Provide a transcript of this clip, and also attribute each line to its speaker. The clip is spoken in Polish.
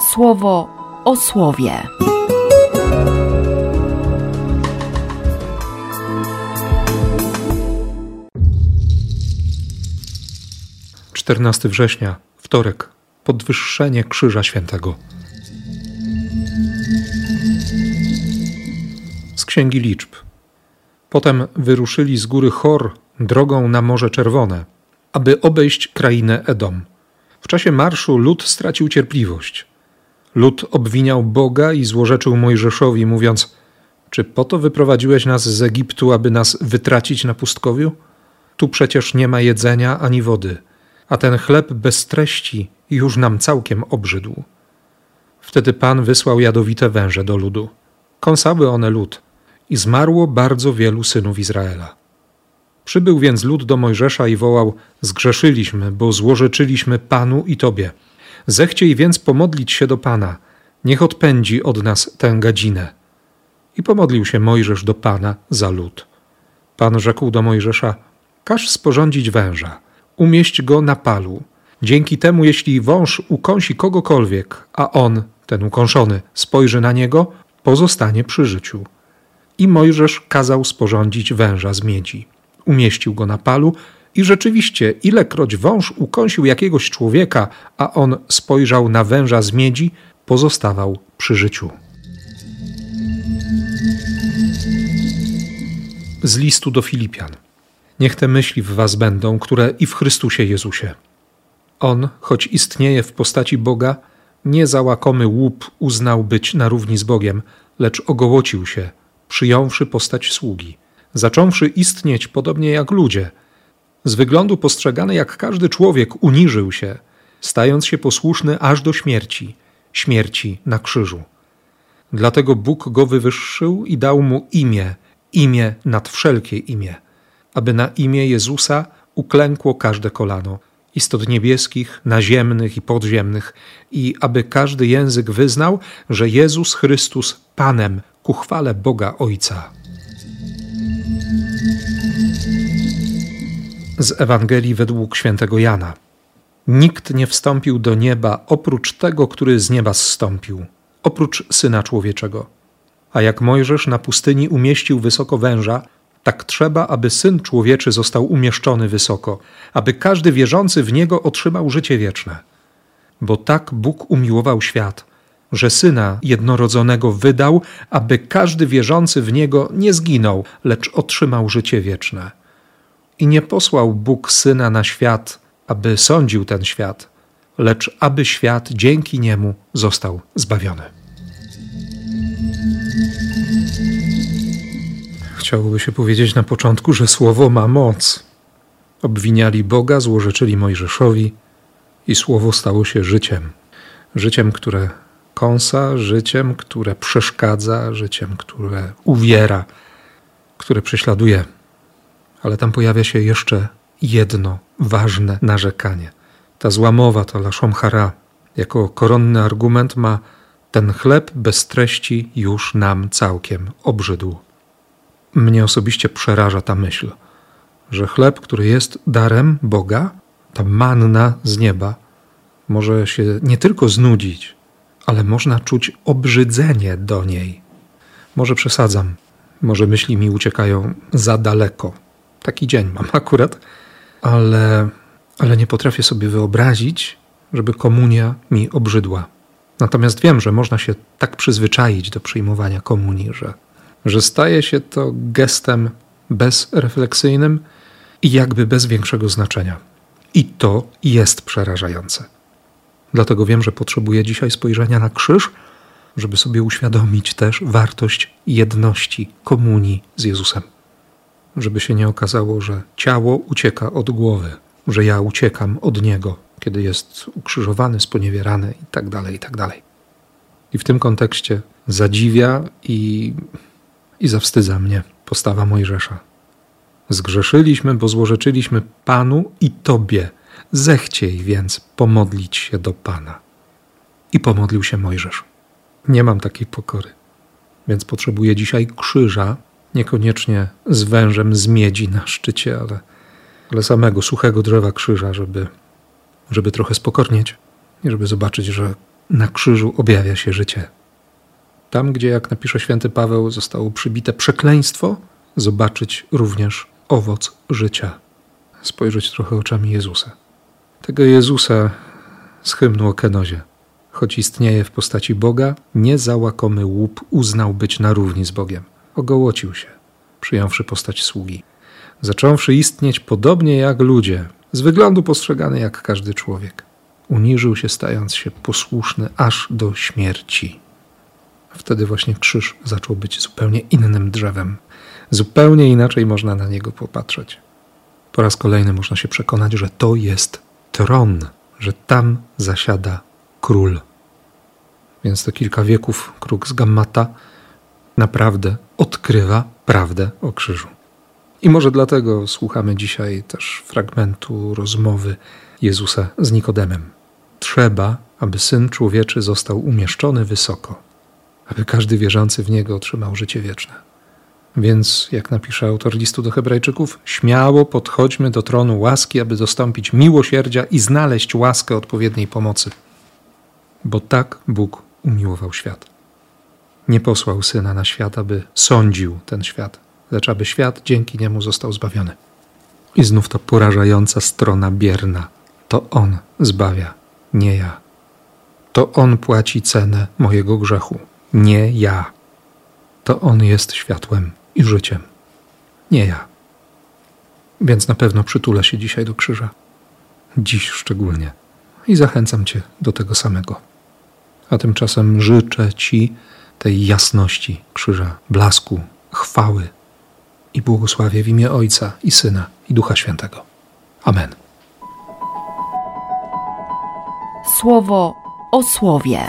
Speaker 1: słowo o słowie.
Speaker 2: Czternasty września, wtorek, podwyższenie Krzyża Świętego. Z Księgi Liczb. Potem wyruszyli z góry Chor drogą na Morze Czerwone, aby obejść krainę Edom. W czasie marszu lud stracił cierpliwość. Lud obwiniał Boga i złorzeczył Mojżeszowi, mówiąc: Czy po to wyprowadziłeś nas z Egiptu, aby nas wytracić na pustkowiu? Tu przecież nie ma jedzenia ani wody, a ten chleb bez treści już nam całkiem obrzydł. Wtedy Pan wysłał jadowite węże do ludu. Kąsały one lud i zmarło bardzo wielu synów Izraela. Przybył więc lud do Mojżesza i wołał: Zgrzeszyliśmy, bo złorzeczyliśmy Panu i Tobie. Zechciej więc pomodlić się do Pana, niech odpędzi od nas tę gadzinę. I pomodlił się Mojżesz do Pana za lud. Pan rzekł do Mojżesza: Każ sporządzić węża, umieść go na palu. Dzięki temu, jeśli wąż ukąsi kogokolwiek, a on, ten ukąszony, spojrzy na niego, pozostanie przy życiu. I Mojżesz kazał sporządzić węża z miedzi. Umieścił go na palu i rzeczywiście, ilekroć wąż ukąsił jakiegoś człowieka, a on spojrzał na węża z miedzi, pozostawał przy życiu. Z listu do Filipian. Niech te myśli w was będą, które i w Chrystusie Jezusie. On, choć istnieje w postaci Boga, nie za łakomy łup uznał być na równi z Bogiem, lecz ogołocił się, przyjąwszy postać sługi, zacząwszy istnieć podobnie jak ludzie. Z wyglądu postrzegany jak każdy człowiek uniżył się, stając się posłuszny aż do śmierci, śmierci na krzyżu. Dlatego Bóg go wywyższył i dał mu imię, imię nad wszelkie imię, aby na imię Jezusa uklękło każde kolano, istot niebieskich, naziemnych i podziemnych, i aby każdy język wyznał, że Jezus Chrystus Panem ku chwale Boga Ojca. Z Ewangelii według świętego Jana. Nikt nie wstąpił do nieba oprócz tego, który z nieba zstąpił, oprócz Syna Człowieczego. A jak Mojżesz na pustyni umieścił wysoko węża, tak trzeba, aby Syn Człowieczy został umieszczony wysoko, aby każdy wierzący w Niego otrzymał życie wieczne. Bo tak Bóg umiłował świat, że Syna jednorodzonego wydał, aby każdy wierzący w Niego nie zginął, lecz otrzymał życie wieczne. I nie posłał Bóg Syna na świat, aby sądził ten świat, lecz aby świat dzięki Niemu został zbawiony. Chciałoby się powiedzieć na początku, że słowo ma moc. Obwiniali Boga, złorzeczyli Mojżeszowi i słowo stało się życiem. Życiem, które kąsa, życiem, które przeszkadza, życiem, które uwiera, które prześladuje. Ale tam pojawia się jeszcze jedno ważne narzekanie. Ta złamowa, ta laszom hara, jako koronny argument ma ten chleb bez treści już nam całkiem obrzydł. Mnie osobiście przeraża ta myśl, że chleb, który jest darem Boga, ta manna z nieba, może się nie tylko znudzić, ale można czuć obrzydzenie do niej. Może przesadzam, może myśli mi uciekają za daleko. Taki dzień mam akurat, ale, ale nie potrafię sobie wyobrazić, żeby komunia mi obrzydła. Natomiast wiem, że można się tak przyzwyczaić do przyjmowania komunii, że że staje się to gestem bezrefleksyjnym i jakby bez większego znaczenia. I to jest przerażające. Dlatego wiem, że potrzebuję dzisiaj spojrzenia na krzyż, żeby sobie uświadomić też wartość jedności, komunii z Jezusem. Żeby się nie okazało, że ciało ucieka od głowy, że ja uciekam od Niego, kiedy jest ukrzyżowany, sponiewierany itd., tak itd. Tak I w tym kontekście zadziwia i i zawstydza mnie postawa Mojżesza. Zgrzeszyliśmy, bo złorzeczyliśmy Panu i Tobie. Zechciej więc pomodlić się do Pana. I pomodlił się Mojżesz. Nie mam takiej pokory, więc potrzebuję dzisiaj krzyża, niekoniecznie z wężem z miedzi na szczycie, ale, ale samego suchego drzewa krzyża, żeby, żeby trochę spokornieć i żeby zobaczyć, że na krzyżu objawia się życie. Tam, gdzie, jak napisze święty Paweł, zostało przybite przekleństwo, zobaczyć również owoc życia. Spojrzeć trochę oczami Jezusa. Tego Jezusa z hymnu o Kenozie. Choć istnieje w postaci Boga, niezałakomy łup uznał być na równi z Bogiem. Ogołocił się, przyjąwszy postać sługi. Zacząwszy istnieć podobnie jak ludzie, z wyglądu postrzegany jak każdy człowiek. Uniżył się, stając się posłuszny aż do śmierci. Wtedy właśnie krzyż zaczął być zupełnie innym drzewem. Zupełnie inaczej można na niego popatrzeć. Po raz kolejny można się przekonać, że to jest tron, że tam zasiada król. Więc to kilka wieków kruk z Gammata naprawdę odkrywa prawdę o krzyżu. I może dlatego słuchamy dzisiaj też fragmentu rozmowy Jezusa z Nikodemem. Trzeba, aby syn człowieczy został umieszczony wysoko, aby każdy wierzący w niego otrzymał życie wieczne. Więc, jak napisze autor listu do Hebrajczyków, śmiało podchodźmy do tronu łaski, aby dostąpić miłosierdzia i znaleźć łaskę odpowiedniej pomocy. Bo tak Bóg umiłował świat. Nie posłał syna na świat, aby sądził ten świat, lecz aby świat dzięki niemu został zbawiony. I znów to porażająca strona bierna. To on zbawia, nie ja. To on płaci cenę mojego grzechu, nie ja. To on jest światłem i życiem, nie ja. Więc na pewno przytulę się dzisiaj do krzyża. Dziś szczególnie. I zachęcam Cię do tego samego. A tymczasem życzę Ci tej jasności krzyża, blasku, chwały i błogosławię w imię Ojca i Syna i Ducha Świętego. Amen.
Speaker 1: Słowo o słowie.